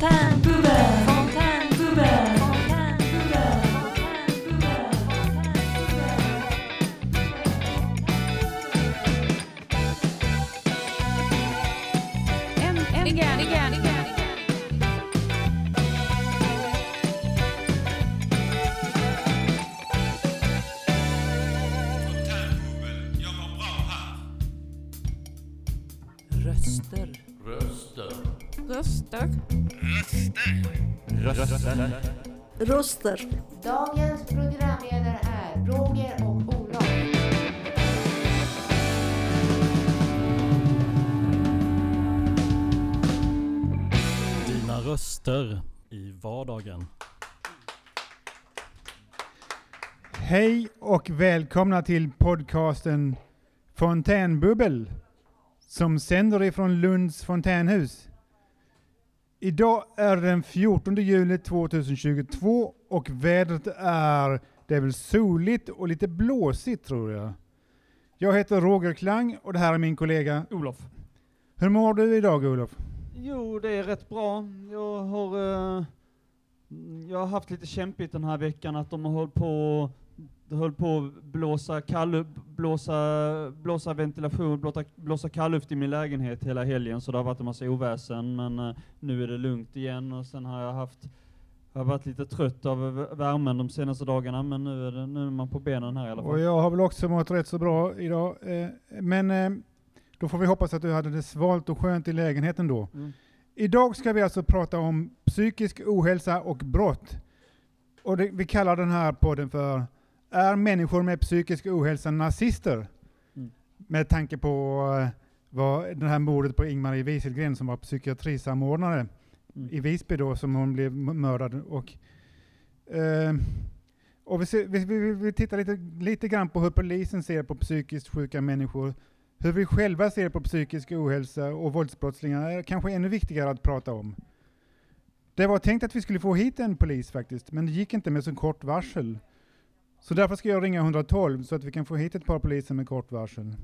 Fontänbubbel, Röster. Dagens programledare är Roger och Olof. Dina röster i vardagen. Hej och välkomna till podcasten Fontänbubbel som sänder ifrån Lunds fontänhus. Idag är det den 14 juli 2022 och vädret är, det är väl soligt och lite blåsigt tror jag. Jag heter Roger Klang och det här är min kollega. Olof. Hur mår du idag Olof? Jo, det är rätt bra. Jag har, eh, jag har haft lite kämpigt den här veckan att de har hållit på de höll på att blåsa, kall, blåsa, blåsa ventilation, blåsa, blåsa kallluft i min lägenhet hela helgen, så det har varit en massa oväsen, men eh, nu är det lugnt igen och sen har jag haft jag har varit lite trött av värmen de senaste dagarna, men nu är, det, nu är man på benen här i alla fall. Och jag har väl också mått rätt så bra idag. Eh, Men eh, då får vi hoppas att du hade det svalt och skönt i lägenheten då. Mm. Idag ska vi alltså prata om psykisk ohälsa och brott. Och det, vi kallar den här podden för Är människor med psykisk ohälsa nazister? Mm. Med tanke på eh, vad det här mordet på Ingmarie Wieselgren som var psykiatrisamordnare Mm. i Visby då som hon blev mördad. Och, eh, och vi, ser, vi, vi, vi tittar lite, lite grann på hur polisen ser på psykiskt sjuka människor. Hur vi själva ser på psykisk ohälsa och våldsbrottslingar är kanske ännu viktigare att prata om. Det var tänkt att vi skulle få hit en polis faktiskt, men det gick inte med så kort varsel. Så därför ska jag ringa 112 så att vi kan få hit ett par poliser med kort varsel.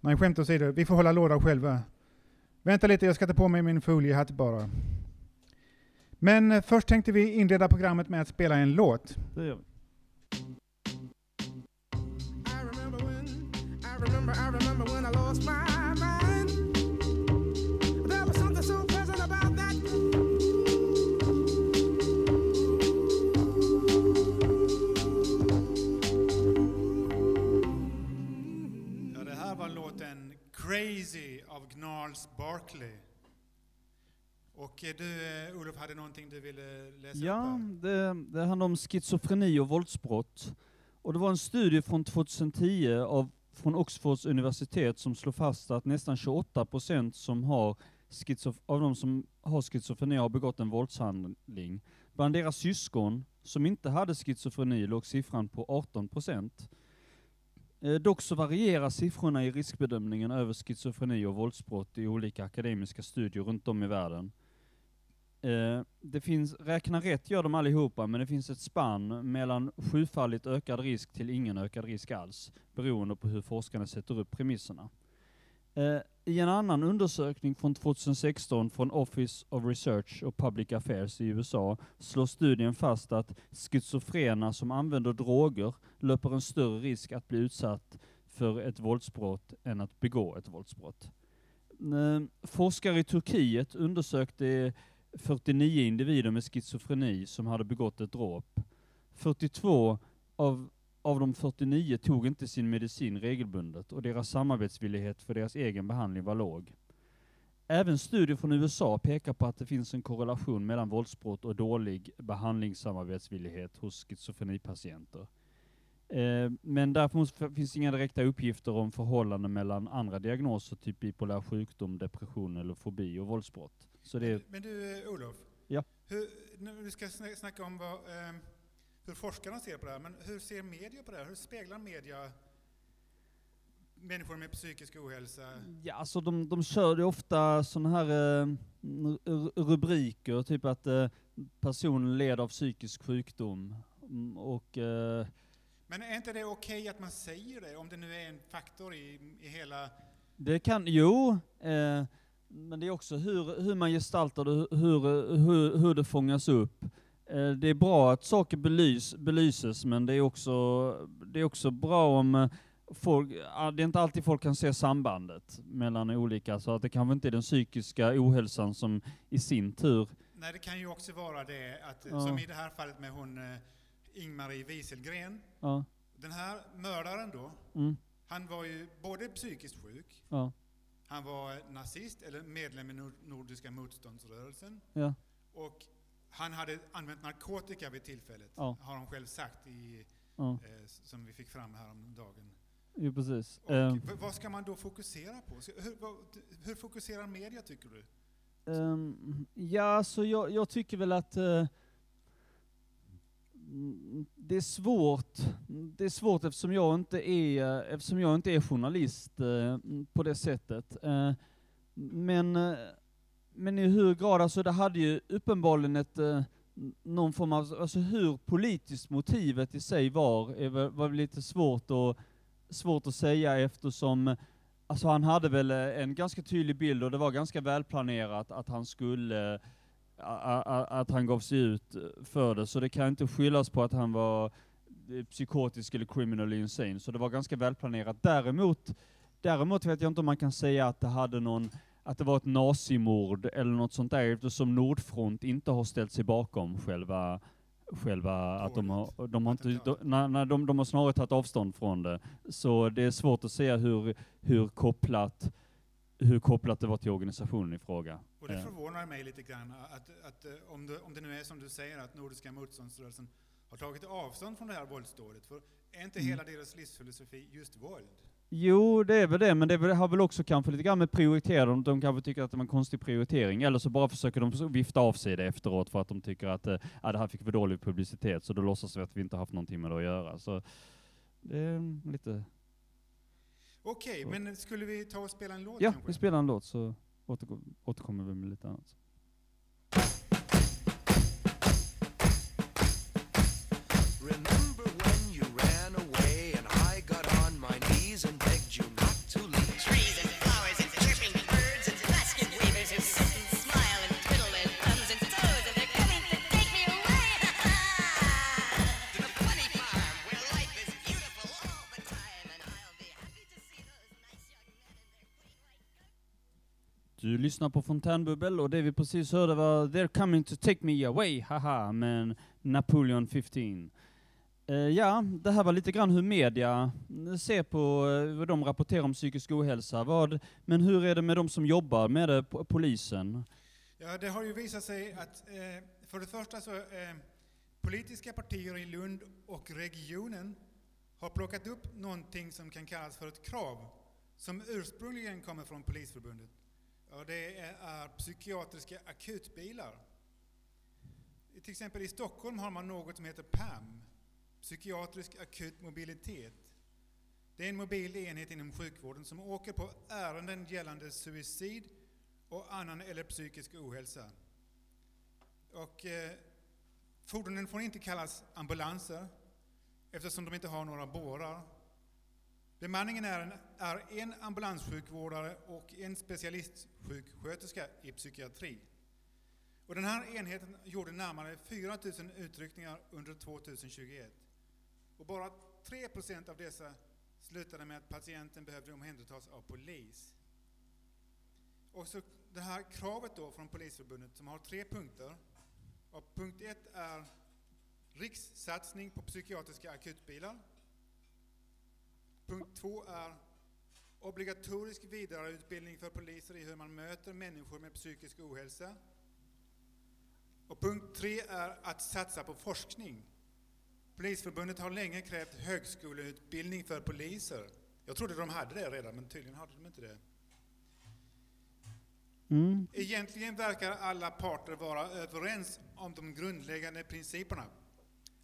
Nej, skämt åsido, vi får hålla låda själva. Vänta lite, jag ska ta på mig min foliehatt bara. Men eh, först tänkte vi inleda programmet med att spela en låt. Det gör vi. I remember when, I remember, I remember when I lost my Crazy av Gnarls Barkley. Och eh, du, eh, Olof, hade någonting du ville läsa Ja, det, det handlar om schizofreni och våldsbrott. Och det var en studie från 2010 av, från Oxfords universitet som slår fast att nästan 28 procent som har schizof- av de som har schizofreni har begått en våldshandling. Bland deras syskon som inte hade schizofreni låg siffran på 18 procent. Eh, dock så varierar siffrorna i riskbedömningen över schizofreni och våldsbrott i olika akademiska studier runt om i världen. Eh, det finns, räkna rätt gör de allihopa, men det finns ett spann mellan sjufaldigt ökad risk till ingen ökad risk alls, beroende på hur forskarna sätter upp premisserna. Eh, I en annan undersökning från 2016 från Office of Research och Public Affairs i USA slår studien fast att schizofrena som använder droger löper en större risk att bli utsatt för ett våldsbrott än att begå ett våldsbrott. Eh, Forskare i Turkiet undersökte 49 individer med schizofreni som hade begått ett dråp. 42 av, av de 49 tog inte sin medicin regelbundet och deras samarbetsvillighet för deras egen behandling var låg. Även studier från USA pekar på att det finns en korrelation mellan våldsbrott och dålig behandlingssamarbetsvillighet hos schizofrenipatienter. Eh, men därför finns inga direkta uppgifter om förhållanden mellan andra diagnoser, typ bipolär sjukdom, depression eller fobi och våldsbrott. Så det Men du, eh, Olof. Ja. Hur, nu vi ska sna- snacka om vad, eh, hur forskarna ser på det här, men hur ser media på det här? Hur speglar media människor med psykisk ohälsa? Ja, alltså de, de kör ju ofta sådana här eh, rubriker, typ att eh, personen led av psykisk sjukdom. Mm, Och eh, Men är inte det okej att man säger det, om det nu är en faktor i, i hela... det kan, jo, eh, men det är också hur, hur man gestaltar det, hur, hur, hur det fångas upp. Eh, Det är bra att saker belys, belyses, men det är också, det är också bra om eh, folk, det är inte alltid folk kan se sambandet mellan olika, så att det kanske inte är den psykiska ohälsan som i sin tur, Nej, det kan ju också vara det att, Ja. som i det här fallet med hon eh, Ingmarie Wieselgren. ja, Den här mördaren då, mm, han var ju både psykiskt sjuk, ja, han var nazist eller medlem i Nord- Nordiska motståndsrörelsen. Och han hade använt narkotika vid tillfället, Ja. har han själv sagt, i, ja, eh, som vi fick fram här om dagen. jo precis. Och v- vad ska man då fokusera på? Hur, vad, hur fokuserar media tycker du? Ehm, ja, så jag, jag tycker väl att mm, det är svårt. Det är svårt eftersom jag inte är, eftersom jag inte är journalist eh, på det sättet. Eh, men, eh, men i hur grad, alltså det hade ju uppenbarligen ett eh, någon form av, alltså hur politiskt motivet i sig var, är var lite svårt att, svårt att säga eftersom Alltså han hade väl eh, en ganska tydlig bild och det var ganska välplanerat att han skulle, a- a- att han gav sig ut för det. Så det kan inte skyllas på att han var eh, psykotisk eller criminal insane. Så det var ganska välplanerat. Däremot, däremot vet jag inte om man kan säga att det hade någon att det var ett nazimord eller något sånt där eftersom Nordfront inte har ställt sig bakom själva själva att de har, de har inte, de, nej, nej, de, de har snarare tagit avstånd från det. Så det är svårt att säga hur, hur kopplat hur kopplat det var till organisationen i fråga. Och det Eh, förvånar mig lite grann att, att eh, om, det, om det nu är som du säger att Nordiska motståndsrörelsen har tagit avstånd från det här våldsdådet. För är inte Mm. hela deras livsfilosofi just våld? Jo, det är väl det, men det har väl också kanske lite grann med prioritera, de, kanske tycker att det var en konstig prioritering, eller så bara försöker de vifta av sig det efteråt för att de tycker att ja, det här fick för dålig publicitet, så då låtsas vi att vi inte haft någonting med det att göra. Så det är lite... Okej, Så. men skulle vi ta och spela en låt Ja, kanske? vi spelar en låt så återkommer vi med lite annat. Du lyssnar på Fontänbubbel och det vi precis hörde var They're coming to take me away, haha, med Napoleon 15. Uh, eh, ja, det här var lite grann hur media eh, ser på uh, vad de rapporterar om psykisk ohälsa. Vad, men hur är det med de som jobbar med det, polisen? Ja, det har ju visat sig att eh, för det första så eh, politiska partier i Lund och regionen har plockat upp någonting som kan kallas för ett krav som ursprungligen kommer från Polisförbundet. Ja, det är, psykiatriska akutbilar. Till exempel i Stockholm har man något som heter PAM, psykiatrisk akut mobilitet. Det är en mobil enhet inom sjukvården som åker på ärenden gällande suicid och annan eller psykisk ohälsa. Och, eh, fordonen får inte kallas ambulanser eftersom de inte har några bårar. Bemanningen är en, är en ambulanssjukvårdare och en specialist sjuksköterska i psykiatri. Och den här enheten gjorde närmare 4 000 utryckningar under 2021. Och bara 3% av dessa slutade med att patienten behövde omhändertas av polis. Och så det här kravet då från Polisförbundet som har tre punkter. Och punkt ett är rikssatsning på psykiatriska akutbilar. Punkt två är obligatorisk vidareutbildning för poliser i hur man möter människor med psykisk ohälsa. Och punkt tre är att satsa på forskning. Polisförbundet har länge krävt högskoleutbildning för poliser. Jag trodde de hade det redan, men tydligen hade de inte det. Mm. Egentligen verkar alla parter vara överens om de grundläggande principerna.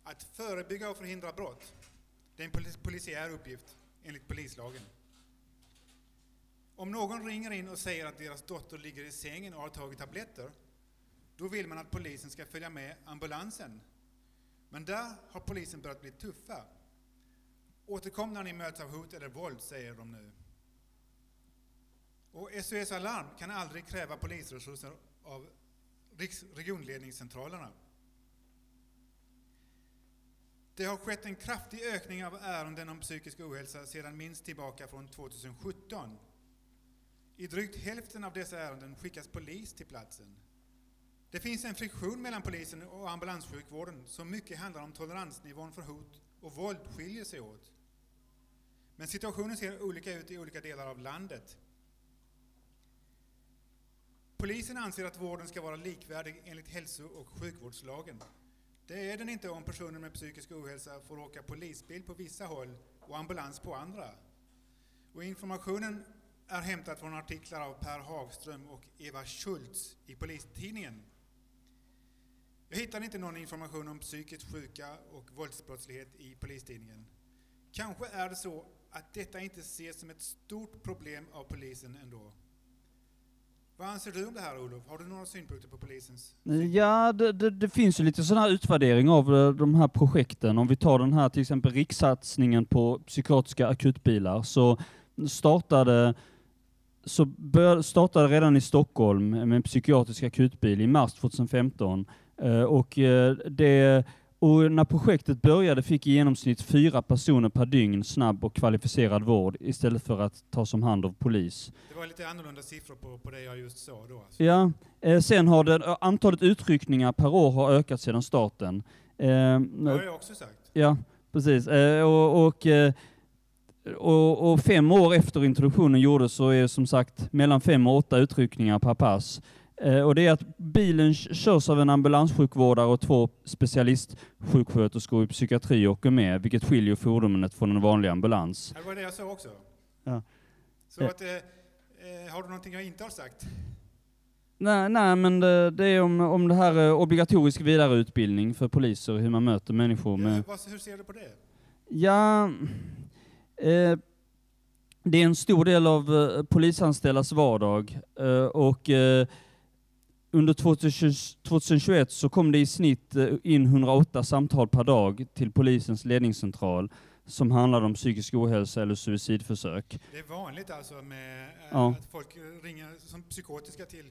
Att förebygga och förhindra brott, det är en polis- polisiär uppgift enligt polislagen. Om någon ringer in och säger att deras dotter ligger i sängen och har tagit tabletter, då vill man att polisen ska följa med ambulansen. Men där har polisen börjat bli tuffa. Återkom när ni möts av hot eller våld, säger de nu. Och SOS Alarm kan aldrig kräva polisresurser av regionledningscentralerna. Det har skett en kraftig ökning av ärenden om psykisk ohälsa sedan minst tillbaka från 2017. I drygt hälften av dessa ärenden skickas polis till platsen. Det finns en friktion mellan polisen och ambulanssjukvården som mycket handlar om toleransnivån för hot och våld skiljer sig åt. Men situationen ser olika ut i olika delar av landet. Polisen anser att vården ska vara likvärdig enligt hälso och sjukvårdslagen. Det är den inte om personer med psykisk ohälsa får åka polisbil på vissa håll och ambulans på andra. Och informationen är hämtat från artiklar av Per Hagström och Eva Schultz i Polistidningen. Jag hittar inte någon information om psykiskt sjuka och våldsbrottslighet i Polistidningen. Kanske är det så att detta inte ses som ett stort problem av polisen ändå. Vad anser du om det här Olof? Har du några synpunkter på polisens? Ja, det, det, det finns ju lite sån här utvärdering av eh, de här projekten. Om vi tar den här till exempel rikssatsningen på psykiatriska akutbilar så startade så bör, startade redan i Stockholm med en psykiatrisk akutbil i mars 2015. Eh, och, eh, det, och när projektet började fick i genomsnitt fyra personer per dygn snabb och kvalificerad vård istället för att tas om hand av polis. Det var lite annorlunda siffror på, på det jag just sa då. Alltså. Ja, eh, sen har det, antalet utryckningar per år har ökat sedan starten. Det har jag också sagt. Ja, precis. Och, och, och, och fem år efter introduktionen gjordes så är det som sagt mellan fem och åtta utryckningar per pass. Eh, och det är att bilen körs av en ambulanssjukvårdare och två specialistsjuksköterskor i psykiatri åker med, vilket skiljer fordonet från en vanlig ambulans. Det var det jag sa också. Ja. Så Eh. att, eh, eh, har du någonting jag inte har sagt? Nej, nej men det, det är om, om det här eh, obligatorisk vidareutbildning för poliser, hur man möter människor med... Ja, hur ser du på det? Ja, eh, det är en stor del av eh, polisanställdas vardag eh, och eh, under 2020 2021 så kom det i snitt in 108 samtal per dag till polisens ledningscentral som handlade om psykisk ohälsa eller suicidförsök. Det är vanligt alltså med Ja. att folk ringer som psykotiska till,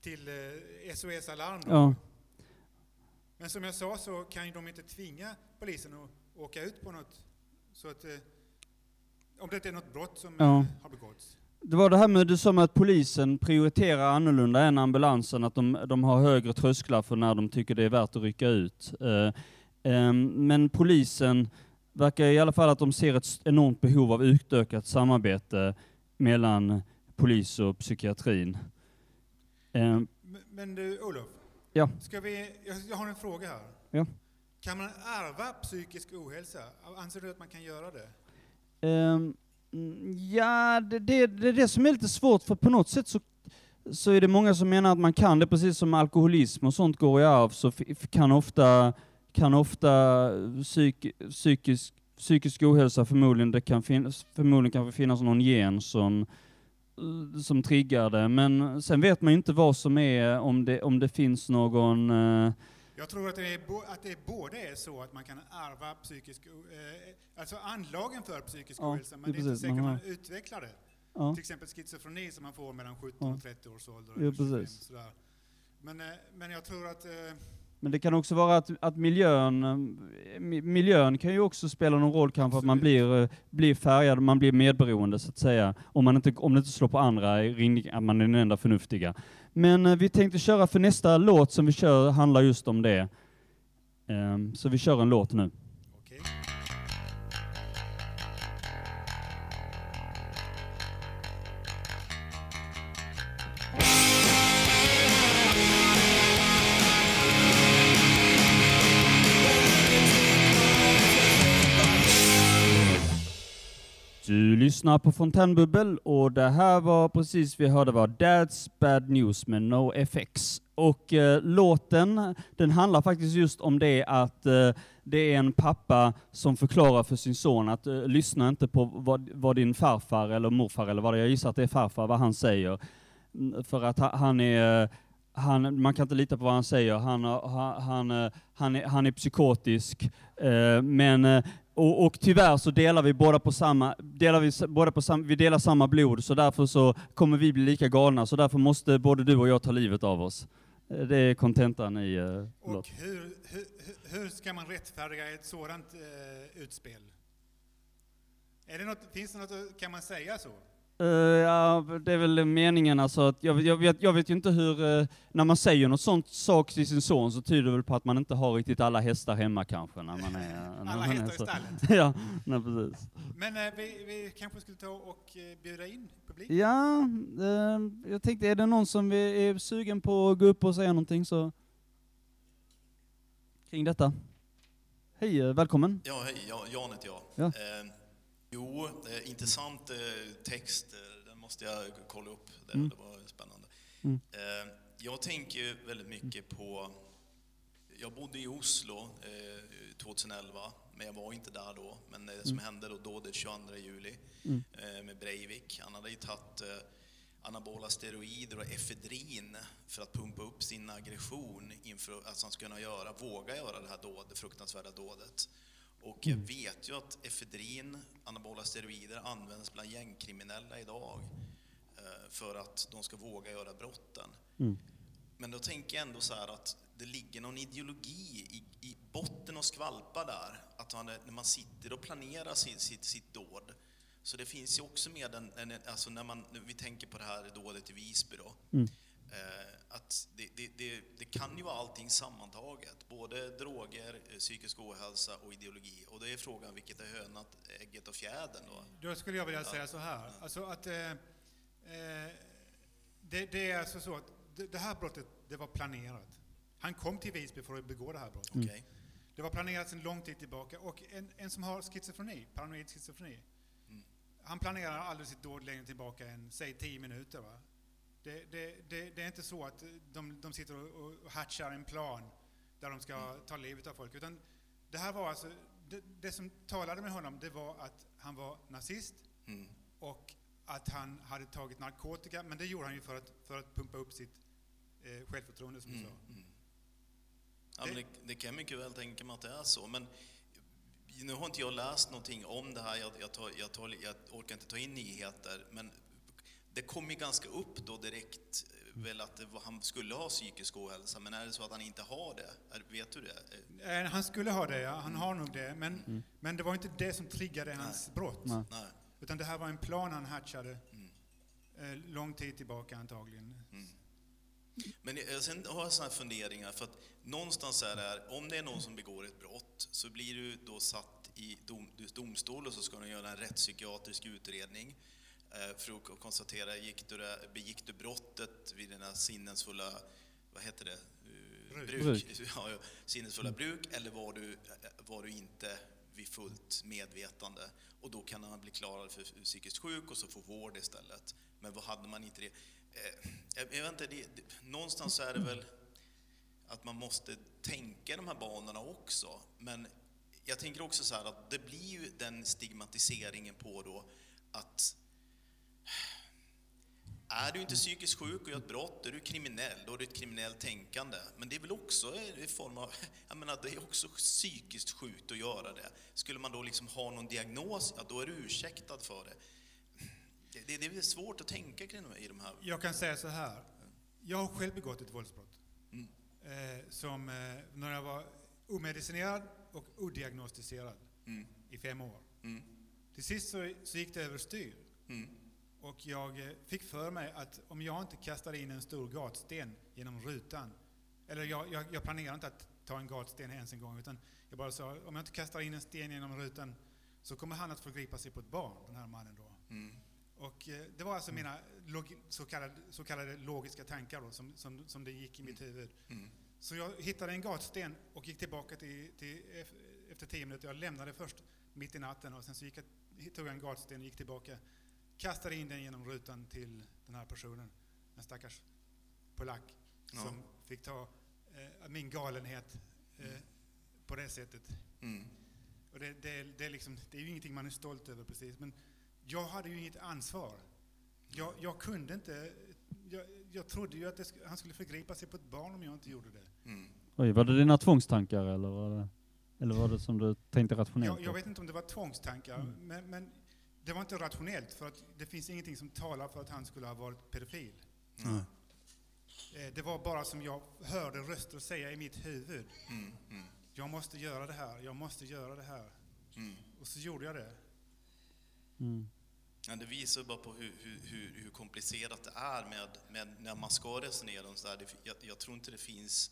till SOS Alarm. Ja, Men som jag sa så kan ju de inte tvinga polisen att åka ut på något. Så att, om det är något brott som Ja. har begåtts. Det var det här med du sa att polisen prioriterar annorlunda än ambulansen, att de, de har högre trösklar för när de tycker det är värt att rycka ut. Eh, ehm, men polisen verkar i alla fall att de ser ett enormt behov av utökat samarbete mellan polis och psykiatrin. Ehm, Men, men du Olof, Ja. ska vi, jag, jag har en fråga här. Ja. Kan man ärva psykisk ohälsa? Anser du att man kan göra det? Ehm, ja, det, det, det är det som är lite svårt, för på något sätt så, så är det många som menar att man kan det, precis som alkoholism och sånt går i arv, så kan ofta, kan ofta psyk, psykisk, psykisk ohälsa förmodligen, det kan finnas, förmodligen kan finnas någon gen som, som triggar det, men sen vet man ju inte vad som är, om det, om det finns någon eh, jag tror att det, är att det både är så att man kan ärva psykisk, eh, alltså anlagen för psykisk Ja, ohälsa, men det är är inte precis, säkert man man har- utvecklar det. Ja. Till exempel schizofreni som man får mellan 17 Ja. och 30 års ålder. Ja, eller 25, precis. sådär. Men, eh, men jag tror att eh, Men det kan också vara att, att miljön, eh, mi- miljön kan ju också spela någon roll kanske att man blir, eh, blir färgad, man blir medberoende så att säga. Om, man inte, om det inte slår på andra, att man är den enda förnuftiga. Men eh, vi tänkte köra för nästa låt som vi kör handlar just om det. Ehm, så vi kör en låt nu. Okay. Du lyssnar på Fontänbubbel och det här var precis vi hörde var Dad's Bad News med No FX. Och eh, låten, den handlar faktiskt just om det att eh, det är en pappa som förklarar för sin son att eh, lyssna inte på vad, vad din farfar eller morfar eller vad det är, jag gissar att det är farfar, vad han säger. För att ha- han är han, man kan inte lita på vad han säger, han, har- han, han, han, är, han är psykotisk, eh, men eh, och, och tyvärr så delar vi båda på samma, delar vi, båda på sam, vi delar samma blod, så därför så kommer vi bli lika galna, så därför måste både du och jag ta livet av oss. Eh, Det är kontentan i uh, Och hur, hur, hur- hur ska man rättfärdiga ett sådant eh, utspel? Är det något, finns det något, kan man säga så? Eh, ja, det är väl meningen alltså att, jag, jag, vet, jag vet ju inte hur, eh, när man säger något sånt sak till sin son så tyder det väl på att man inte har riktigt alla hästar hemma kanske när man är... när Alla man är hästar i så- stallet. ja, nej, precis. Men eh, vi, vi kanske skulle ta och bjuda in publik? Ja, jag tänkte, är det någon som vi- är sugen på att gå upp och säga någonting så... Kring detta? Hej, välkommen. Ja, hej, ja, Jan heter jag. Ja. Eh, jo, eh, intressant eh, text, eh, den måste jag kolla upp. Det, Mm. det var spännande. Mm. Eh, jag tänker väldigt mycket på... Jag bodde i Oslo eh, 2011, men jag var inte där då. Men det som Mm. hände då, då det 22 juli Mm. eh, med Breivik, han hade ju tagit eh, anabola steroider och efedrin för att pumpa upp sin aggression inför att han skulle kunna göra, våga göra det här dåd, det fruktansvärda dådet. Och jag vet ju att efedrin, anabola steroider, används bland gängkriminella idag eh, för att de ska våga göra brotten. Mm. Men då tänker jag ändå så här att det ligger någon ideologi i, i botten och skvalpar där. Att man, när man sitter och planerar sitt, sitt, sitt dåd. Så det finns ju också med en, en alltså när, man, när vi tänker på det här dådet i Visby då. Mm. Eh, att det, det, det, det kan ju vara allting sammantaget. Både droger, eh, psykisk ohälsa och ideologi. Och det är frågan vilket är hönat, ägget och fjädern då. Då skulle jag vilja Ja. säga så här. Alltså att, eh, eh, det, det är alltså så att det, här brottet, det var planerat. Han kom till Visby för att begå det här brottet. Mm. Det var planerat sedan lång tid tillbaka. Och en, en som har schizofreni, paranoid schizofreni, Mm. han planerar aldrig sitt dåd längre tillbaka än, säg, tio minuter. Va? Det, det, det, det är inte så att de, de sitter och, och hatchar en plan där de ska Mm. ta livet av folk. Utan det här var alltså, det, som talade med honom, det var att han var nazist Mm. och att han hade tagit narkotika, men det gjorde han ju för att, för att pumpa upp sitt eh, självförtroende, som du Mm, sa. mm. Ja, det, det kan jag mycket väl tänka mig att det är så. Men nu har inte jag läst någonting om det här, jag, jag, tar, jag, tar, jag orkar inte ta in nyheter, men det kom ju ganska upp då direkt eh, väl att det var, han skulle ha psykisk ohälsa, men är det så att han inte har det? Är, vet du det? Eh, Han skulle ha det, ja. han har nog det, men, Mm. men det var inte det som triggade hans brott. Nej. Nej. Utan det här var en plan han hatchade Mm. eh, lång tid tillbaka antagligen. Men jag, sen har jag sådana här funderingar, för att någonstans är det här, om det är någon som begår ett brott så blir du då satt i dom, domstol och så ska de göra en rättspsykiatrisk utredning för att konstatera, gick du det, begick du brottet vid dina sinnesfulla, vad heter det? Eh, Bruk. Bruk. Ja, sinnesfulla bruk, eller var du, eh, var du inte vid fullt medvetande? Och då kan man bli klarad för psykiskt sjuk och så få vård istället. Men vad hade man inte det? Eh, jag, vet inte, det, det, någonstans så är det väl att man måste tänka de här banorna också. Men jag tänker också så här att det blir ju den stigmatiseringen på då att är du inte psykiskt sjuk och gör ett brott, då är du kriminell, då är det ett kriminellt tänkande. Men det är väl också i form av, jag menar, det är också psykiskt sjukt att göra det. Skulle man då liksom ha någon diagnos, ja då är du ursäktad för det. Det, det, det är svårt att tänka kring i de här... Jag kan säga så här. Jag har själv begått ett våldsbrott. Mm. Eh, som eh, när jag var omedicinerad och odiagnostiserad Mm. i fem år. Mm. Till sist så, så gick det överstyr. Mm. Och jag eh, fick för mig att om jag inte kastade in en stor gatsten genom rutan, eller jag, jag, jag planerar inte att ta en gatsten ens en gång, utan jag bara sa om jag inte kastar in en sten genom rutan så kommer han att förgripa sig på ett barn, den här mannen då. Mm. Och eh, det var alltså mina log- så, kallade, så kallade logiska tankar då, som, som, som det gick i mitt huvud. Mm. Så jag hittade en gatsten och gick tillbaka till, till ef- efter tio minuter. Jag lämnade först mitt i natten och sen så gick jag, tog jag en gatsten och gick tillbaka. Kastade in den genom rutan till den här personen. En stackars polack Ja. som fick ta eh, min galenhet eh, på det sättet. Mm. Och det, det, det, är liksom, det är ju ingenting man är stolt över precis, men jag hade ju inget ansvar. Jag, jag kunde inte... Jag, jag trodde ju att sk- han skulle förgripa sig på ett barn om jag inte gjorde det. Mm. Oj, var det dina tvångstankar eller var det? Eller var det som du tänkte rationellt? Jag, jag vet inte om det var tvångstankar, Mm. men, men det var inte rationellt för att det finns ingenting som talar för att han skulle ha varit pedofil. Mm. Det var bara som jag hörde röster säga i mitt huvud. Mm, mm, Jag måste göra det här, jag måste göra det här. mm. Och så gjorde jag det. Mm. Ja, det visar bara på hur, hur, hur, hur komplicerat det är med, med när man ska resonera om sådär. Jag, jag tror inte det finns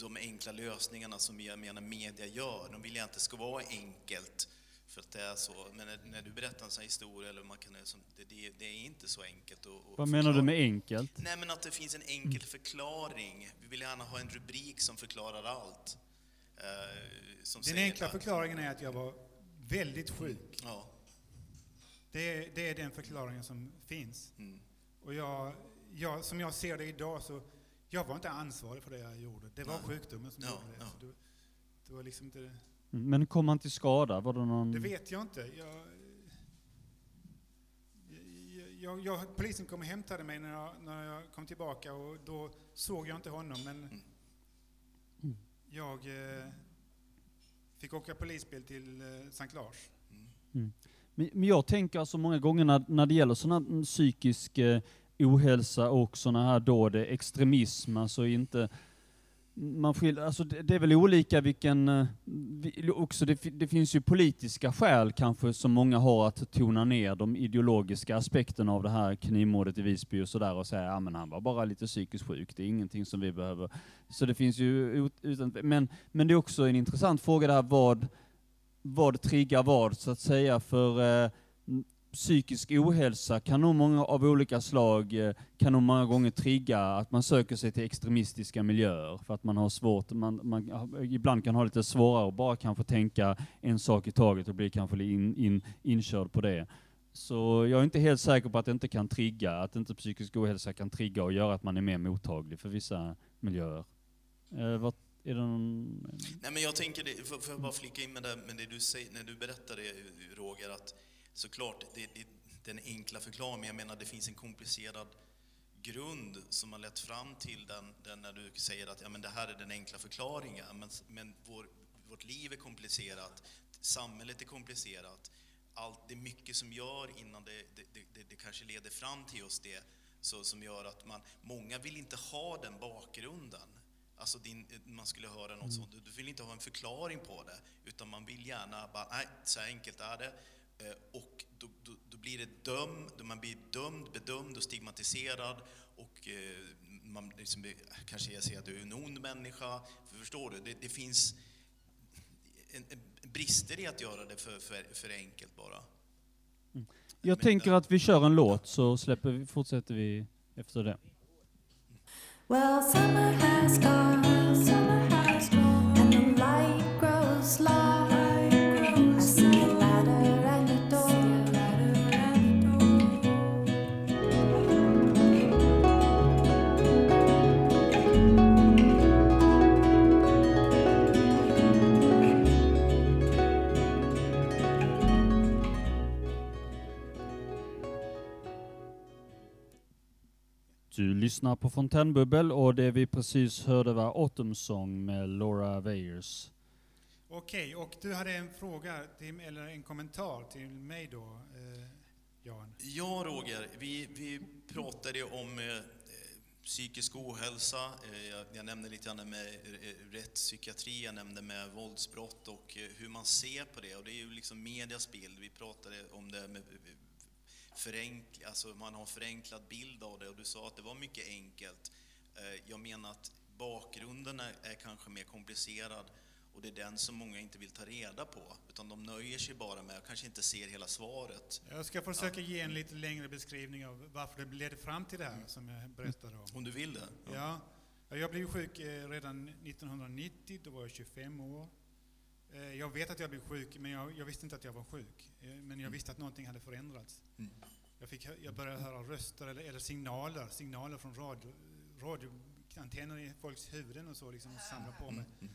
de enkla lösningarna som jag menar media gör. De vill ju inte att det ska vara enkelt för att det är så. Men när, när du berättar en sån här historia, eller man kan, det, det, det är inte så enkelt att, att Vad menar du med enkelt? Nej, men att det finns en enkel förklaring. Vi vill gärna ha en rubrik som förklarar allt. Eh, som Den säger enkla att- förklaringen är att jag var väldigt sjuk. Ja. Det är, det är den förklaringen som finns. Mm. Och jag, jag, som jag ser det idag så, jag var inte ansvarig för det jag gjorde. Det var Nej. sjukdomen som Ja, gjorde det. ja. Så det, det var liksom inte, Mm, Men kom han till skada? Var det någon... det vet jag inte. Jag, jag, jag, polisen kom och hämtade mig när jag, när jag kom tillbaka och då såg jag inte honom. Men Mm. jag eh, fick åka polisbil till eh, Sankt Lars. Mm. Men men jag tänker alltså många gånger när, när det gäller sån här psykisk eh, ohälsa och såna här dåd, extremism, alltså inte man skiljer, alltså det, det är väl olika vilken, eh, också det, det finns ju politiska skäl kanske som många har att tona ner de ideologiska aspekterna av det här knivmordet i Visby och sådär och säga ja men han var bara lite psykiskt sjuk, det är ingenting som vi behöver. Så det finns ju, utan, men, men det är också en intressant fråga det här vad, vad triggar vad så att säga för eh, psykisk ohälsa kan nog många av olika slag, eh, kan nog många gånger trigga att man söker sig till extremistiska miljöer för att man har svårt, man, man ibland kan ha lite svårare att bara kanske tänka en sak i taget och bli kanske in, in, inkörd på det. Så jag är inte helt säker på att det inte kan trigga, att inte psykisk ohälsa kan trigga och göra att man är mer mottaglig för vissa miljöer. Eh, vad, är det någon... Nej, men jag tänker, det, får, får jag bara flika in med det, med det du säger, när du berättar det Roger, att såklart, det, det, den enkla förklaringen, men jag menar det finns en komplicerad grund som har lett fram till den, den när du säger att ja, men det här är den enkla förklaringen, men, men vår, vårt liv är komplicerat, samhället är komplicerat, allt, det är mycket som gör innan det, det, det, det, kanske leder fram till just det, så, som gör att man, många vill inte ha den bakgrunden. Alltså din, man skulle höra något sånt, du vill inte ha en förklaring på det, utan man vill gärna bara, nej, så enkelt är det. Eh, Och då, då, då blir det döm, då man blir dömd, bedömd och stigmatiserad och eh, man liksom kanske säger att du är en ond människa. För förstår du, det, det finns en, en brister i att göra det för, för, för enkelt bara. Jag tänker att vi kör en låt så släpper vi, fortsätter vi efter det. Well, Du lyssnar på Fontänbubbel och det vi precis hörde var Autumn Song med Laura Weyers. Okej, och du hade en fråga, till, eller en kommentar till mig då, eh, Jan? Ja, Roger, vi, vi pratade om eh, psykisk ohälsa. Eh, jag, jag nämnde lite grann med eh, rättspsykiatri, jag nämnde med våldsbrott och eh, hur man ser på det. Och det är ju liksom medias bild. Vi pratade om det med förenkl, alltså man har en förenklad bild av det och du sa att det var mycket enkelt. Eh, jag menar att bakgrunden är, är kanske mer komplicerad och det är den som många inte vill ta reda på, utan de nöjer sig bara med, kanske inte ser hela svaret. Jag ska försöka ge en lite längre beskrivning av varför det ledde fram till det här som jag berättade om. Om du vill det? Ja. Ja, Jag blev sjuk eh, redan 1990, då var jag 25 år. Eh, Jag vet att jag blev sjuk, men jag, jag visste inte att jag var sjuk. Eh, Men jag visste att någonting hade förändrats. Mm. Jag, fick, jag började höra röster eller, eller signaler, signaler från radio, radioantenner i folks huvuden och så, liksom, och samla på mig. Mm.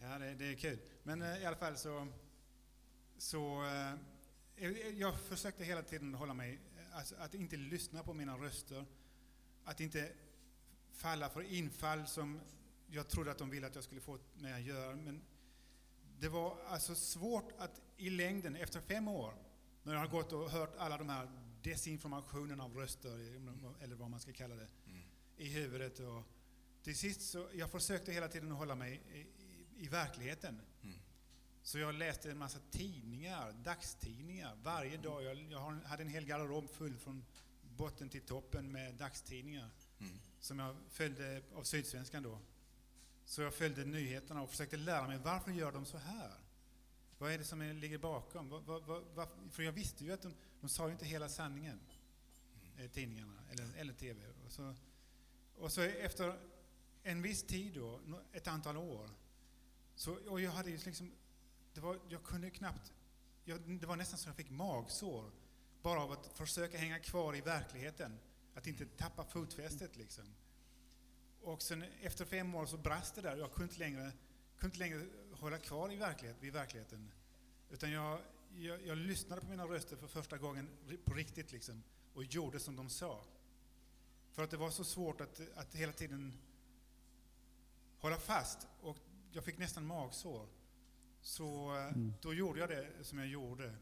Ja, det, det är kul. Men eh, i alla fall så... så jag försökte hela tiden hålla mig... Alltså, att inte lyssna på mina röster. Att inte falla för infall som jag trodde att de ville att jag skulle få mig att göra. Men det var alltså svårt att i längden, efter fem år, när jag har gått och hört alla de här desinformationen av röster, eller vad man ska kalla det, i huvudet. Och till sist så, jag försökte hela tiden hålla mig i, i, i verkligheten. Så jag läste en massa tidningar, dagstidningar, varje dag. Jag, jag hade en hel garderob full från botten till toppen med dagstidningar. Som jag följde av Sydsvenskan då. Så jag följde nyheterna och försökte lära mig varför gör de så här? Vad är det som ligger bakom? Var, var, var, för jag visste ju att de, de sa ju inte hela sanningen, mm. tidningarna eller, eller TV. Och så, och så efter en viss tid då, ett antal år, så, och jag hade ju liksom, det var, jag kunde knappt, jag, det var nästan så jag fick magsår bara av att försöka hänga kvar i verkligheten, att inte tappa fotfästet liksom. Och sen efter fem år så brast det där. Jag kunde inte längre, kunde inte längre hålla kvar i verklighet, vid verkligheten. Utan jag, jag, jag lyssnade på mina röster för första gången på riktigt liksom, och gjorde som de sa. För att det var så svårt att, att hela tiden hålla fast och jag fick nästan magsår. Så Mm. då gjorde jag det som jag gjorde.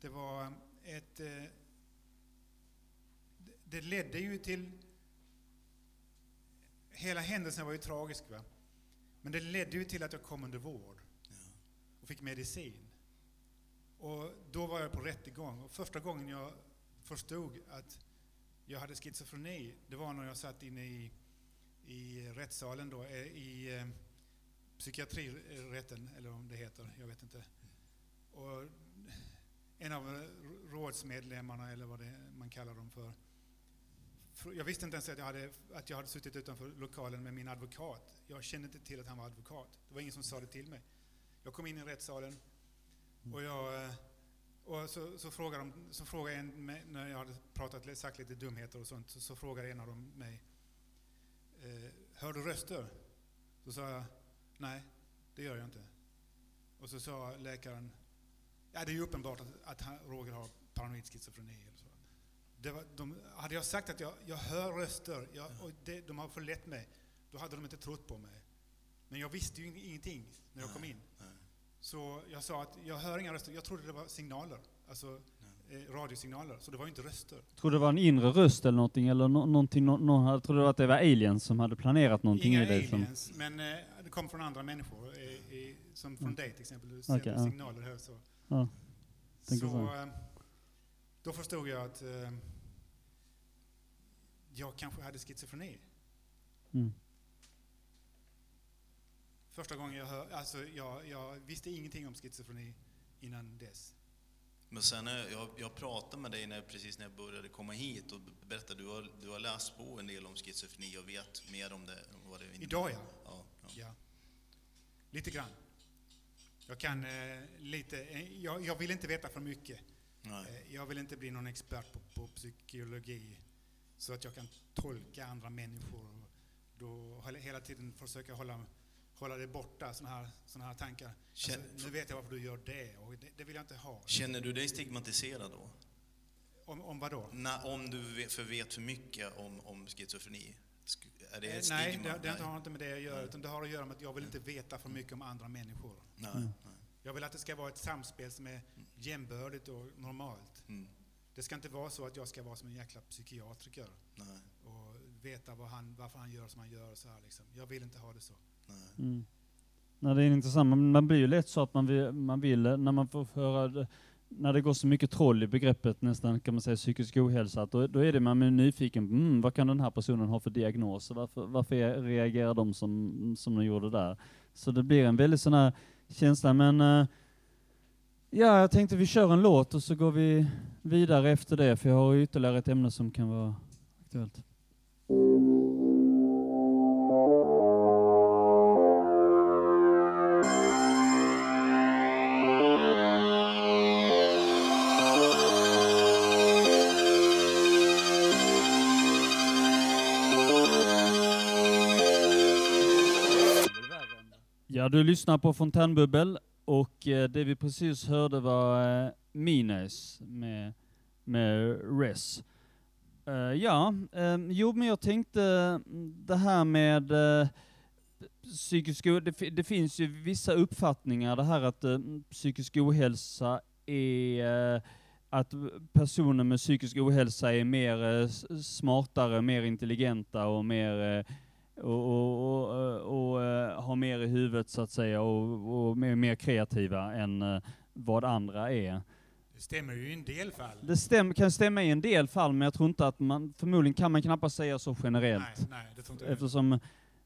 Det var ett... Eh, det ledde ju till... Hela händelsen var ju tragisk, va? Men det ledde ju till att jag kom under vård och fick medicin. Och då var jag på rättegång. Och första gången jag förstod att jag hade schizofreni, det var när jag satt inne i, i rättssalen då, eh, i eh, psykiatrirätten, eller om det heter, jag vet inte. Och en av rådsmedlemmarna, eller vad det man kallar dem för- jag visste inte ens att jag, hade, att jag hade suttit utanför lokalen med min advokat. Jag kände inte till att han var advokat. Det var ingen som sa det till mig. Jag kom in i rättssalen och, jag, eh, och så, så, frågade de, så frågade en, mig- när jag hade pratat, sagt lite dumheter och sånt, så, så frågade en av dem mig, eh, hör du röster? Så sa jag, nej, det gör jag inte. Och så sa läkaren, ja det är ju uppenbart att, att Roger har paranoid schizofreni. Var, de, hade jag sagt att jag, jag hör röster jag, och det, de har förlett mig, då hade de inte trott på mig. Men jag visste ju ingenting när jag kom in. Så jag sa att jag hör inga röster, jag trodde det var signaler, alltså eh, radiosignaler, så det var ju inte röster. Tror det var en inre röst eller någonting, eller no någonting, no någon trodde att det var aliens som hade planerat någonting Inga i dig? Som, aliens, men eh, det kom från andra människor, eh, i, som från Mm. dig till exempel, du Okej, sänder ja. signaler här så. ja, så. eh, då förstod jag att eh, jag kanske hade schizofreni. Mm. Första gången jag hör, alltså jag, jag visste ingenting om schizofreni innan dess. Men sen när jag, jag pratade med dig när, precis när jag började komma hit och berättade du har, du har läst på en del om schizofreni och vet mer om det. Vad det innebär. Idag ja. ja, ja. Ja. Lite grann. Jag kan eh, lite, jag, jag vill inte veta för mycket. Nej. Eh, jag vill inte bli någon expert på, på psykologi så att jag kan tolka andra människor. Då hela tiden försöka hålla, hålla det borta, sådana här, såna här tankar. Alltså, Känn- nu vet jag varför du gör det och det, det vill jag inte ha. Känner du dig stigmatiserad då? Om, om vad då? Na, om du vet, för vet för mycket om, om schizofreni? Är det Eh, ett nej, stigma? det, det har inte med det att göra, utan det har att göra med att jag vill inte veta för mycket om andra människor. Nej, Mm. nej. Jag vill att det ska vara ett samspel som är jämbördigt och normalt. Mm. Det ska inte vara så att jag ska vara som en jäkla psykiatriker Nej, och veta vad han, varför han gör som han gör. Så här, liksom. Jag vill inte ha det så. nej. Mm. Nej, det är intressant. Man, man blir ju lätt så att man vill, man vill, när man får höra, det- när det går så mycket troll i begreppet nästan kan man säga psykisk ohälsa, att då, då är det man är nyfiken, på, mm, vad kan den här personen ha för diagnos? Varför, varför reagerar de som, som de gjorde där? Så det blir en väldigt sån här känsla, men eh, ja, jag tänkte vi kör en låt och så går vi vidare efter det, för jag har ytterligare ett ämne som kan vara aktuellt. Ja, du lyssnar på Fontänbubbel och eh, det vi precis hörde var eh, Mines med, med Res. Eh, ja, ehm, jo men jag tänkte mm, det här med psykisk ohälsa, det, det finns ju vissa uppfattningar, det här att mm, psykisk ohälsa är att personer med psykisk ohälsa är mer eh, smartare, mer intelligenta och mer eh, och, och, och, eh, och eh, har mer i huvudet så att säga och, och mer, mer kreativa än eh, vad andra är. Det stämmer ju i en del fall. Det stäm, kan stämma i en del fall, men jag tror inte att man, förmodligen kan man knappast säga så generellt. Nej, nej. Eftersom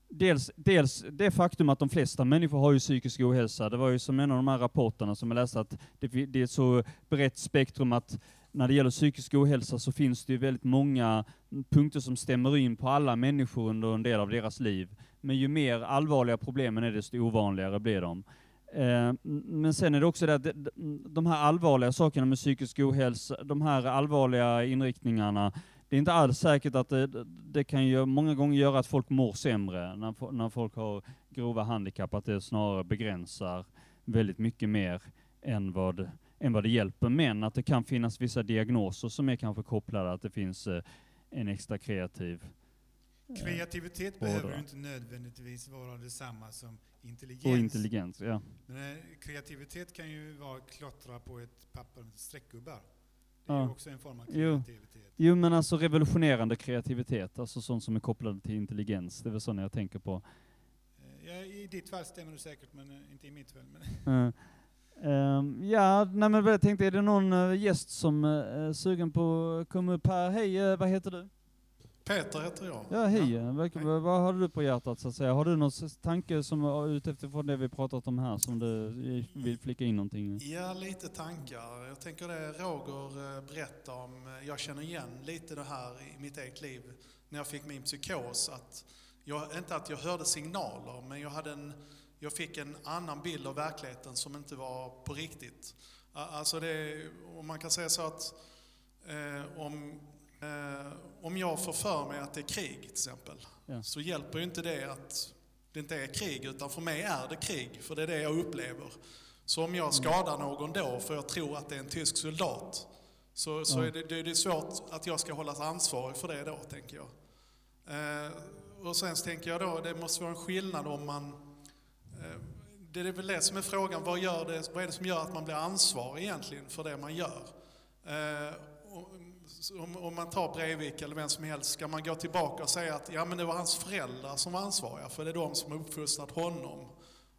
dels, dels det faktum att de flesta människor har ju psykisk ohälsa, det var ju som en av de här rapporterna som jag läste att det, det är ett så brett spektrum att när det gäller psykisk ohälsa så finns det ju väldigt många punkter som stämmer in på alla människor under en del av deras liv. Men ju mer allvarliga problemen är, desto ovanligare blir de. Eh, Men sen är det också det att de- här allvarliga sakerna med psykisk ohälsa, de här allvarliga inriktningarna, det är inte alls säkert att det, det kan ju många gånger göra att folk mår sämre när, när folk har grova handikapp, att det snarare begränsar väldigt mycket mer än vad, än vad det hjälper. Men att det kan finnas vissa diagnoser som är kanske kopplade att det finns eh, en extra kreativ eh, Kreativitet vårdare. behöver ju inte nödvändigtvis vara detsamma som intelligens. Och intelligens, ja. Men eh, kreativitet kan ju vara klottra på ett papper med streckgubbar. Det är Ja. ju också en form av Jo. kreativitet. jo, men alltså revolutionerande kreativitet, alltså sånt som är kopplad till intelligens, det är väl sånt jag tänker på. Eh, Ja, I ditt fall stämmer det säkert, men eh, inte i mitt fall. Men Ehm, ja, nej men jag tänkte, är det någon eh, gäst som eh, är sugen på att komma upp här? Hej, eh, vad heter du? Peter heter jag. Ja, hej. eh, Vad, vad vad har du på hjärtat så att säga? Har du någon tanke som utifrån det vi pratat om här som du vill flika in någonting? Ja, lite tankar. Jag tänker det Roger berättade om, jag känner igen lite det här i mitt eget liv när jag fick min psykos. Att jag, inte att jag hörde signaler, men jag, hade en, jag fick en annan bild av verkligheten som inte var på riktigt. Alltså det, om man kan säga så att eh, om, eh, om jag får för mig att det är krig till exempel, Ja. så hjälper ju inte det att det inte är krig, utan för mig är det krig, för det är det jag upplever. Så om jag skadar någon då, för jag tror att det är en tysk soldat, så, så är det, det, är svårt att jag ska hållas ansvarig för det då, tänker jag. Eh, och sen tänker jag då, det måste vara en skillnad om man... Eh, det är väl det som är frågan, vad, gör det, vad är det som gör att man blir ansvarig egentligen för det man gör? Eh, om, man tar Breivik eller vem som helst, ska man gå tillbaka och säga att ja, men det var hans föräldrar som var ansvariga, för det är de som har uppfostrat honom.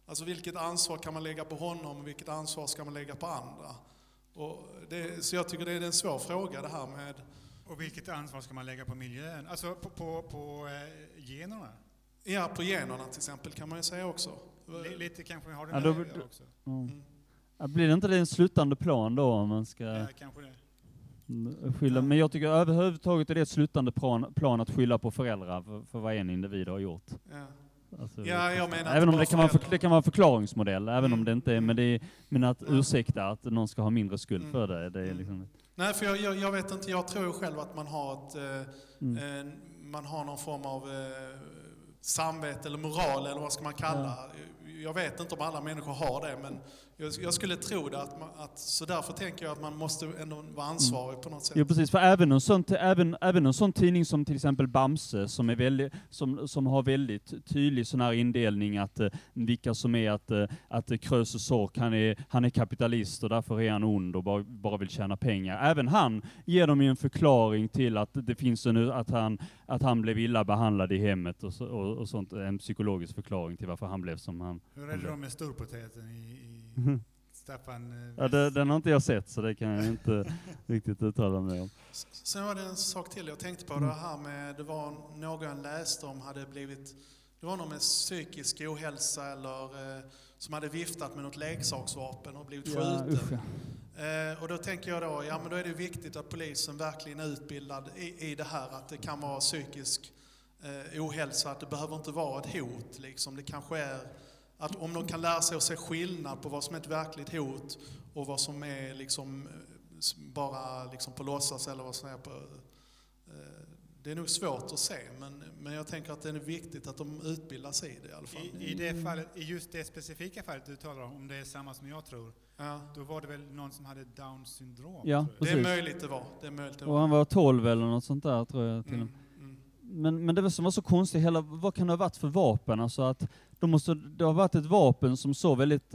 Alltså vilket ansvar kan man lägga på honom och vilket ansvar ska man lägga på andra? Det, så jag tycker det är en svår fråga det här med... Och vilket ansvar ska man lägga på miljön? Alltså på, på, på eh, generna? Ja, på generna till exempel kan man ju säga också. Li- lite kanske har det Ja, där då, också. Mm. Ja, blir det inte det en slutande plan då om man ska Ja, kanske det. mm, skylla? Men jag tycker överhuvudtaget är det ett slutande plan, plan att skylla på föräldrar för, för vad en individ har gjort. Ja. Alltså, Ja, jag menar även om det kan, vara en för, det kan vara en förklaringsmodell, även om det inte är, men, det är, men att ursäkta att någon ska ha mindre skuld Mm. för det, det är liksom... Nej, för jag, jag, jag vet inte, jag tror själv att man har ett, eh, Mm. eh, man har någon form av eh, samvete eller moral eller vad ska man kalla. Jag vet inte om alla människor har det, men jag, skulle tro det. Att man, att, så därför tänker jag att man måste ändå vara ansvarig på något sätt. Jo precis, för även en, sån, även, även en sån tidning som till exempel Bamse, som, är väldigt, som, som har väldigt tydlig sån här indelning att eh, vilka som är att, eh, att Krösus Sork, han är, han är kapitalist och därför är han ond och bara, bara vill tjäna pengar. Även han ger dem ju en förklaring till att det finns en, att han, att han blev illa behandlad i hemmet och, så, och, och sånt, en psykologisk förklaring till varför han blev som han, Hur är det då med storpotäten i, i. Staffan eh, Ja, det, den har inte jag sett så det kan jag inte riktigt uttala mig om. Sen var det en sak till jag tänkte på. Det här med, det var någon jag läste om hade blivit, det var någon med psykisk ohälsa eller eh, som hade viftat med något leksaksvapen och blivit Ja, skjuten. Eh, och då tänker jag då, ja men då är det viktigt att polisen verkligen är utbildad i, i det här att det kan vara psykisk eh, ohälsa, att det behöver inte vara ett hot liksom. Det kanske är att om de kan lära sig att se skillnad på vad som är ett verkligt hot och vad som är liksom eh, bara liksom på låtsas eller vad som är på... Eh, det är nog svårt att se, men, men jag tänker att det är viktigt att de utbildar sig i det i alla fall. I, i, det fallet, I just det specifika fallet du talar om, om det är samma som jag tror, Ja. då var det väl någon som hade Downs syndrom? Ja. Det är precis. möjligt det var. Det är möjligt det Och var. han var 12 eller något sånt där tror jag till Mm, mm. Men, men det var som var så konstigt, hela, vad kan det ha varit för vapen? Alltså att de måste, det har varit ett vapen som såg väldigt,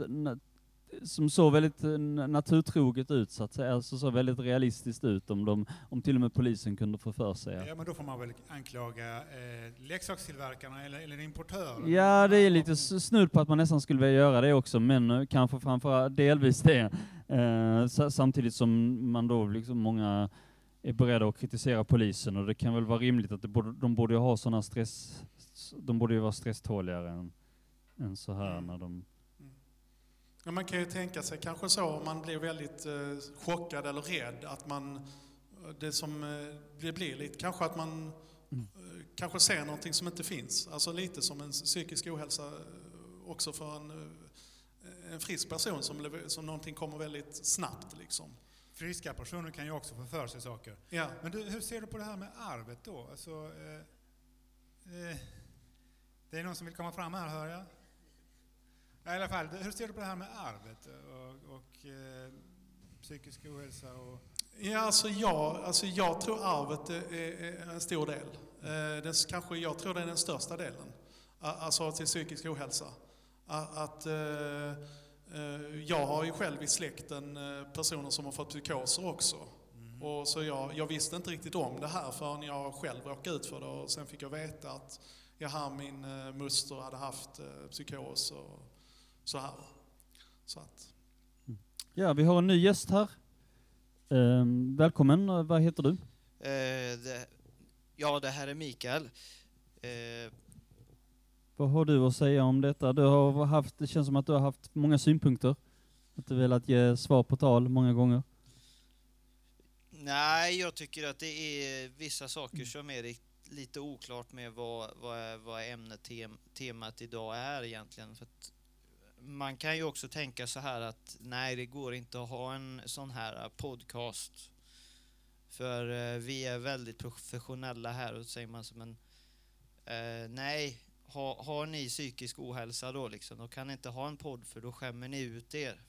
som såg väldigt eh, na- naturtroget ut så att säga, alltså såg väldigt realistiskt ut om, de, om till och med polisen kunde få för sig. Ja, men då får man väl anklaga eh, leksakstillverkarna eller, eller importören. Ja, det är lite snudd på att man nästan skulle vilja göra det också, men eh, kanske framförallt delvis det. Eh, sa- samtidigt som man då liksom många är beredda att kritisera polisen och det kan väl vara rimligt att borde, de borde ha sådana stress, de borde ju vara stresståligare än, än så här när de Men man kan ju tänka sig kanske så om man blir väldigt eh, chockad eller rädd att man, det som eh, det blir lite, kanske att man eh, kanske ser någonting som inte finns. Alltså lite som en psykisk ohälsa eh, också för en, eh, en frisk person som, som någonting kommer väldigt snabbt liksom. Friska personer kan ju också få för sig saker. Ja. Men du, hur ser du på det här med arvet då? Alltså, eh, eh, det är någon som vill komma fram här, hör jag. Ja, I alla fall, hur ser du på det här med arvet och, och eh, psykisk ohälsa? Och, Ja, alltså jag, alltså jag tror arvet är, en stor del. Eh, det, kanske, jag tror det är den största delen. Alltså till psykisk ohälsa. Att, eh, eh, jag har ju själv i släkten personer som har fått psykoser också. Och så jag, jag visste inte riktigt om det här förrän jag själv råkade ut för det och sen fick jag veta att jaha, min eh, moster hade haft eh, psykos och så här. Så att, Ja, vi har en ny gäst här. Ehm, välkommen, Eh, vad heter du? Eh, det, ja, det här är Mikael. Eh, Vad har du att säga om detta? Du har haft, det känns som att du har haft många synpunkter. Att du velat ge svar på tal många gånger. nej, jag tycker att det är vissa saker som är lite oklart med vad, vad, vad ämnet, tem, temat idag är egentligen. För att man kan ju också tänka så här att nej, det går inte att ha en sån här podcast. För eh, vi är väldigt professionella här och så säger man som en eh, nej, ha, har ni psykisk ohälsa då liksom, då kan ni inte ha en podd för då skämmer ni ut er.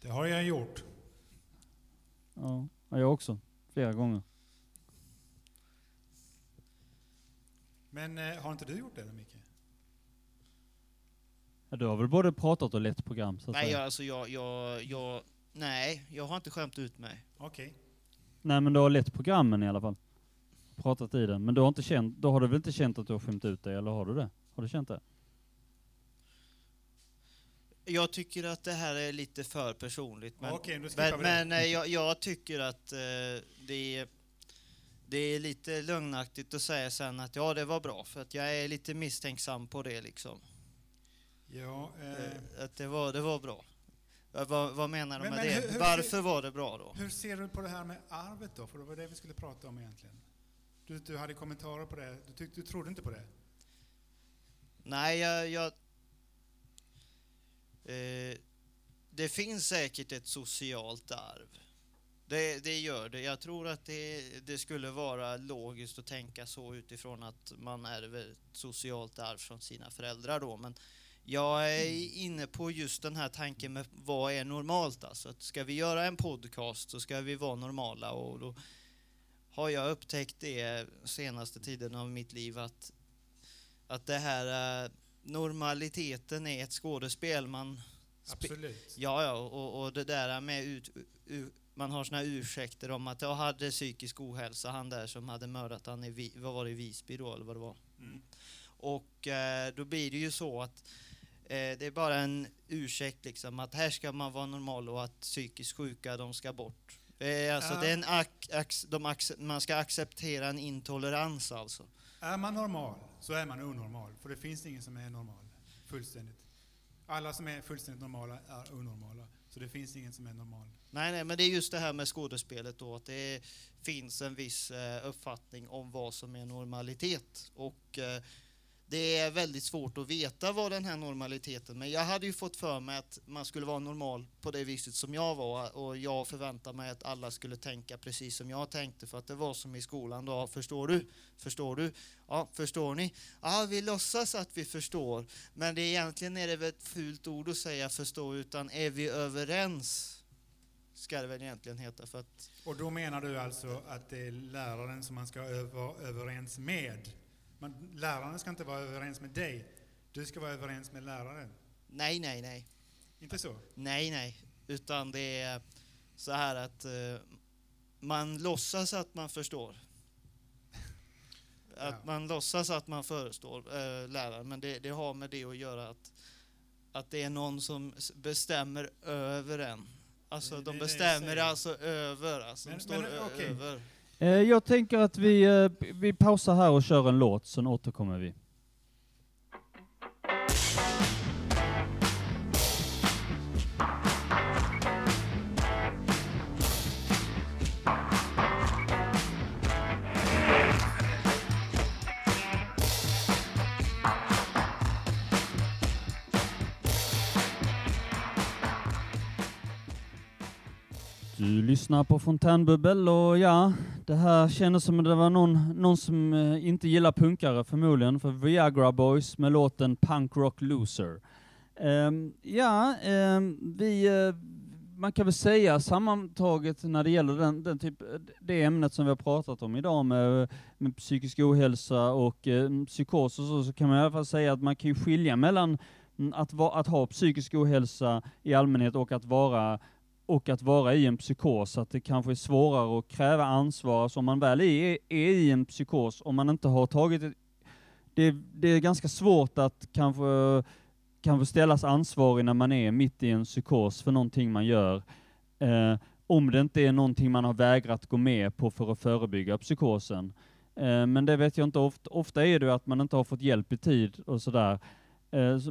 det har jag gjort. Ja, ja, jag också. Flera gånger. Men eh, har inte du gjort det då, Micke? Ja, du har väl både pratat och lett program så att Nej, säga. jag, alltså jag, jag, jag, nej, jag har inte skämt ut mig. Okej. Nej men du har lett programmen i alla fall. Pratat i den. Men du har inte känt, då har du väl inte känt att du har skämt ut dig, eller har du det? Har du känt det? Jag tycker att det här är lite för personligt. Men, Okej, då skippar men, vi det. men eh, jag, jag tycker att eh, det, är, det är lite lögnaktigt att säga sen att ja, det var bra. För att jag är lite misstänksam på det liksom. Ja, eh, Att det var, det var bra. Vad, vad menar du Men- med men det? hur- Varför var det bra då? hur ser du på det här med arvet då? För det var det vi skulle prata om egentligen. Du, du hade kommentarer på det. Du, tyckte, du trodde inte på det? Nej, jag... jag eh, det finns säkert ett socialt arv. Det, det gör det. Jag tror att det, det skulle vara logiskt att tänka så utifrån att man ärver ett socialt arv från sina föräldrar då. Men jag är inne på just den här tanken med vad är normalt alltså. Att ska vi göra en podcast så ska vi vara normala och då har jag upptäckt det senaste tiden av mitt liv att att det här eh, normaliteten är ett skådespel. Man Absolut. Ja, ja, och, och det där med ut, u, man har såna ursäkter om att jag hade psykisk ohälsa, han där som hade mördat han i, vad var det, i Visby då, eller vad det var. Mm. Och eh, då blir det ju så att eh, det är bara en ursäkt liksom att här ska man vara normal och att psykiskt sjuka de ska bort. Eh, alltså är en man ska acceptera en intolerans alltså. Är man normal så är man onormal. För det finns ingen som är normal. Fullständigt. Alla som är fullständigt normala är onormala. Så det finns ingen som är normal. Nej, nej, men det är just det här med skådespelet då, att det finns en viss eh, uppfattning om vad som är normalitet. Och eh, det är väldigt svårt att veta vad den här normaliteten, men jag hade ju fått för mig att man skulle vara normal på det viset som jag var och jag förväntar mig att alla skulle tänka precis som jag tänkte för att det var som i skolan då, förstår du? Förstår du? Ja, förstår ni? Ja, vi låtsas att vi förstår, men det är egentligen är det väl ett fult ord att säga förstå, utan är vi överens? Ska det väl egentligen heta för att Och då menar du alltså att det är läraren som man ska vara överens med? Man, läraren ska inte vara överens med dig. Du ska vara överens med läraren. Nej, nej, nej. Inte så? Nej, nej. Utan det är så här att eh, man låtsas att man förstår. Att man låtsas att man förestår eh, läraren, men det, det har med det att göra att, att det är någon som bestämmer över en. Alltså Det- de bestämmer alltså över, alltså Men- de står men, okej. över. Eh, jag tänker att vi, eh, vi pausar här och kör en låt, sen återkommer vi. Lyssnar på Fontänbubbel och ja, det här kändes som att det var någon, någon som eh, inte gillar punkare förmodligen, för Viagra Boys med låten Punk Rock Loser. Um, ja, um, vi, uh, man kan väl säga sammantaget när det gäller den, den typ, eh, det ämnet som vi har pratat om idag med, med psykisk ohälsa och eh, psykos och så, så kan man i alla fall säga att man kan ju skilja mellan mm, att, va, att ha psykisk ohälsa i allmänhet och att vara och att vara i en psykos, att det kanske är svårare att kräva ansvar, alltså om man väl är, är i en psykos, om man inte har tagit ett, det, det är ganska svårt att kanske, kanske ställas ansvarig när man är mitt i en psykos för någonting man gör, eh, om det inte är någonting man har vägrat gå med på för att förebygga psykosen. Eh, men det vet jag inte, ofta, ofta är det ju att man inte har fått hjälp i tid och sådär. Eh,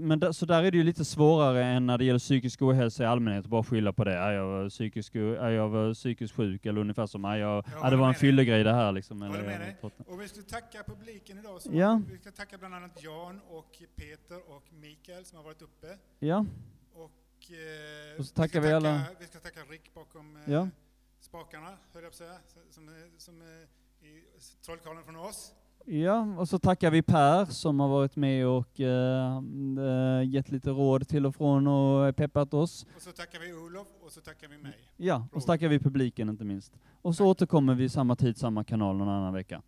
men där, så där är det ju lite svårare än när det gäller psykisk ohälsa i allmänhet, bara skylla på det. Är jag psykisk, är jag psykiskt sjuk, eller ungefär som, är jag, ja, det var en fyllegrej det här liksom. Eller, med dig. Och vi ska tacka publiken idag. Så Ja. Vi ska tacka bland annat Jan och Peter och Mikael som har varit uppe. Ja. Och, eh, Och så tackar vi tacka, alla- Vi ska tacka Rick bakom eh, Ja. spakarna, höll jag på att säga, som, som är i trollkarlen från oss. Ja, och så tackar vi Per som har varit med och eh, gett lite råd till och från och peppat oss. Och så tackar vi Olof och så tackar vi mig. Ja, och så tackar vi publiken inte minst. Och så återkommer vi samma tid, samma kanal någon annan vecka.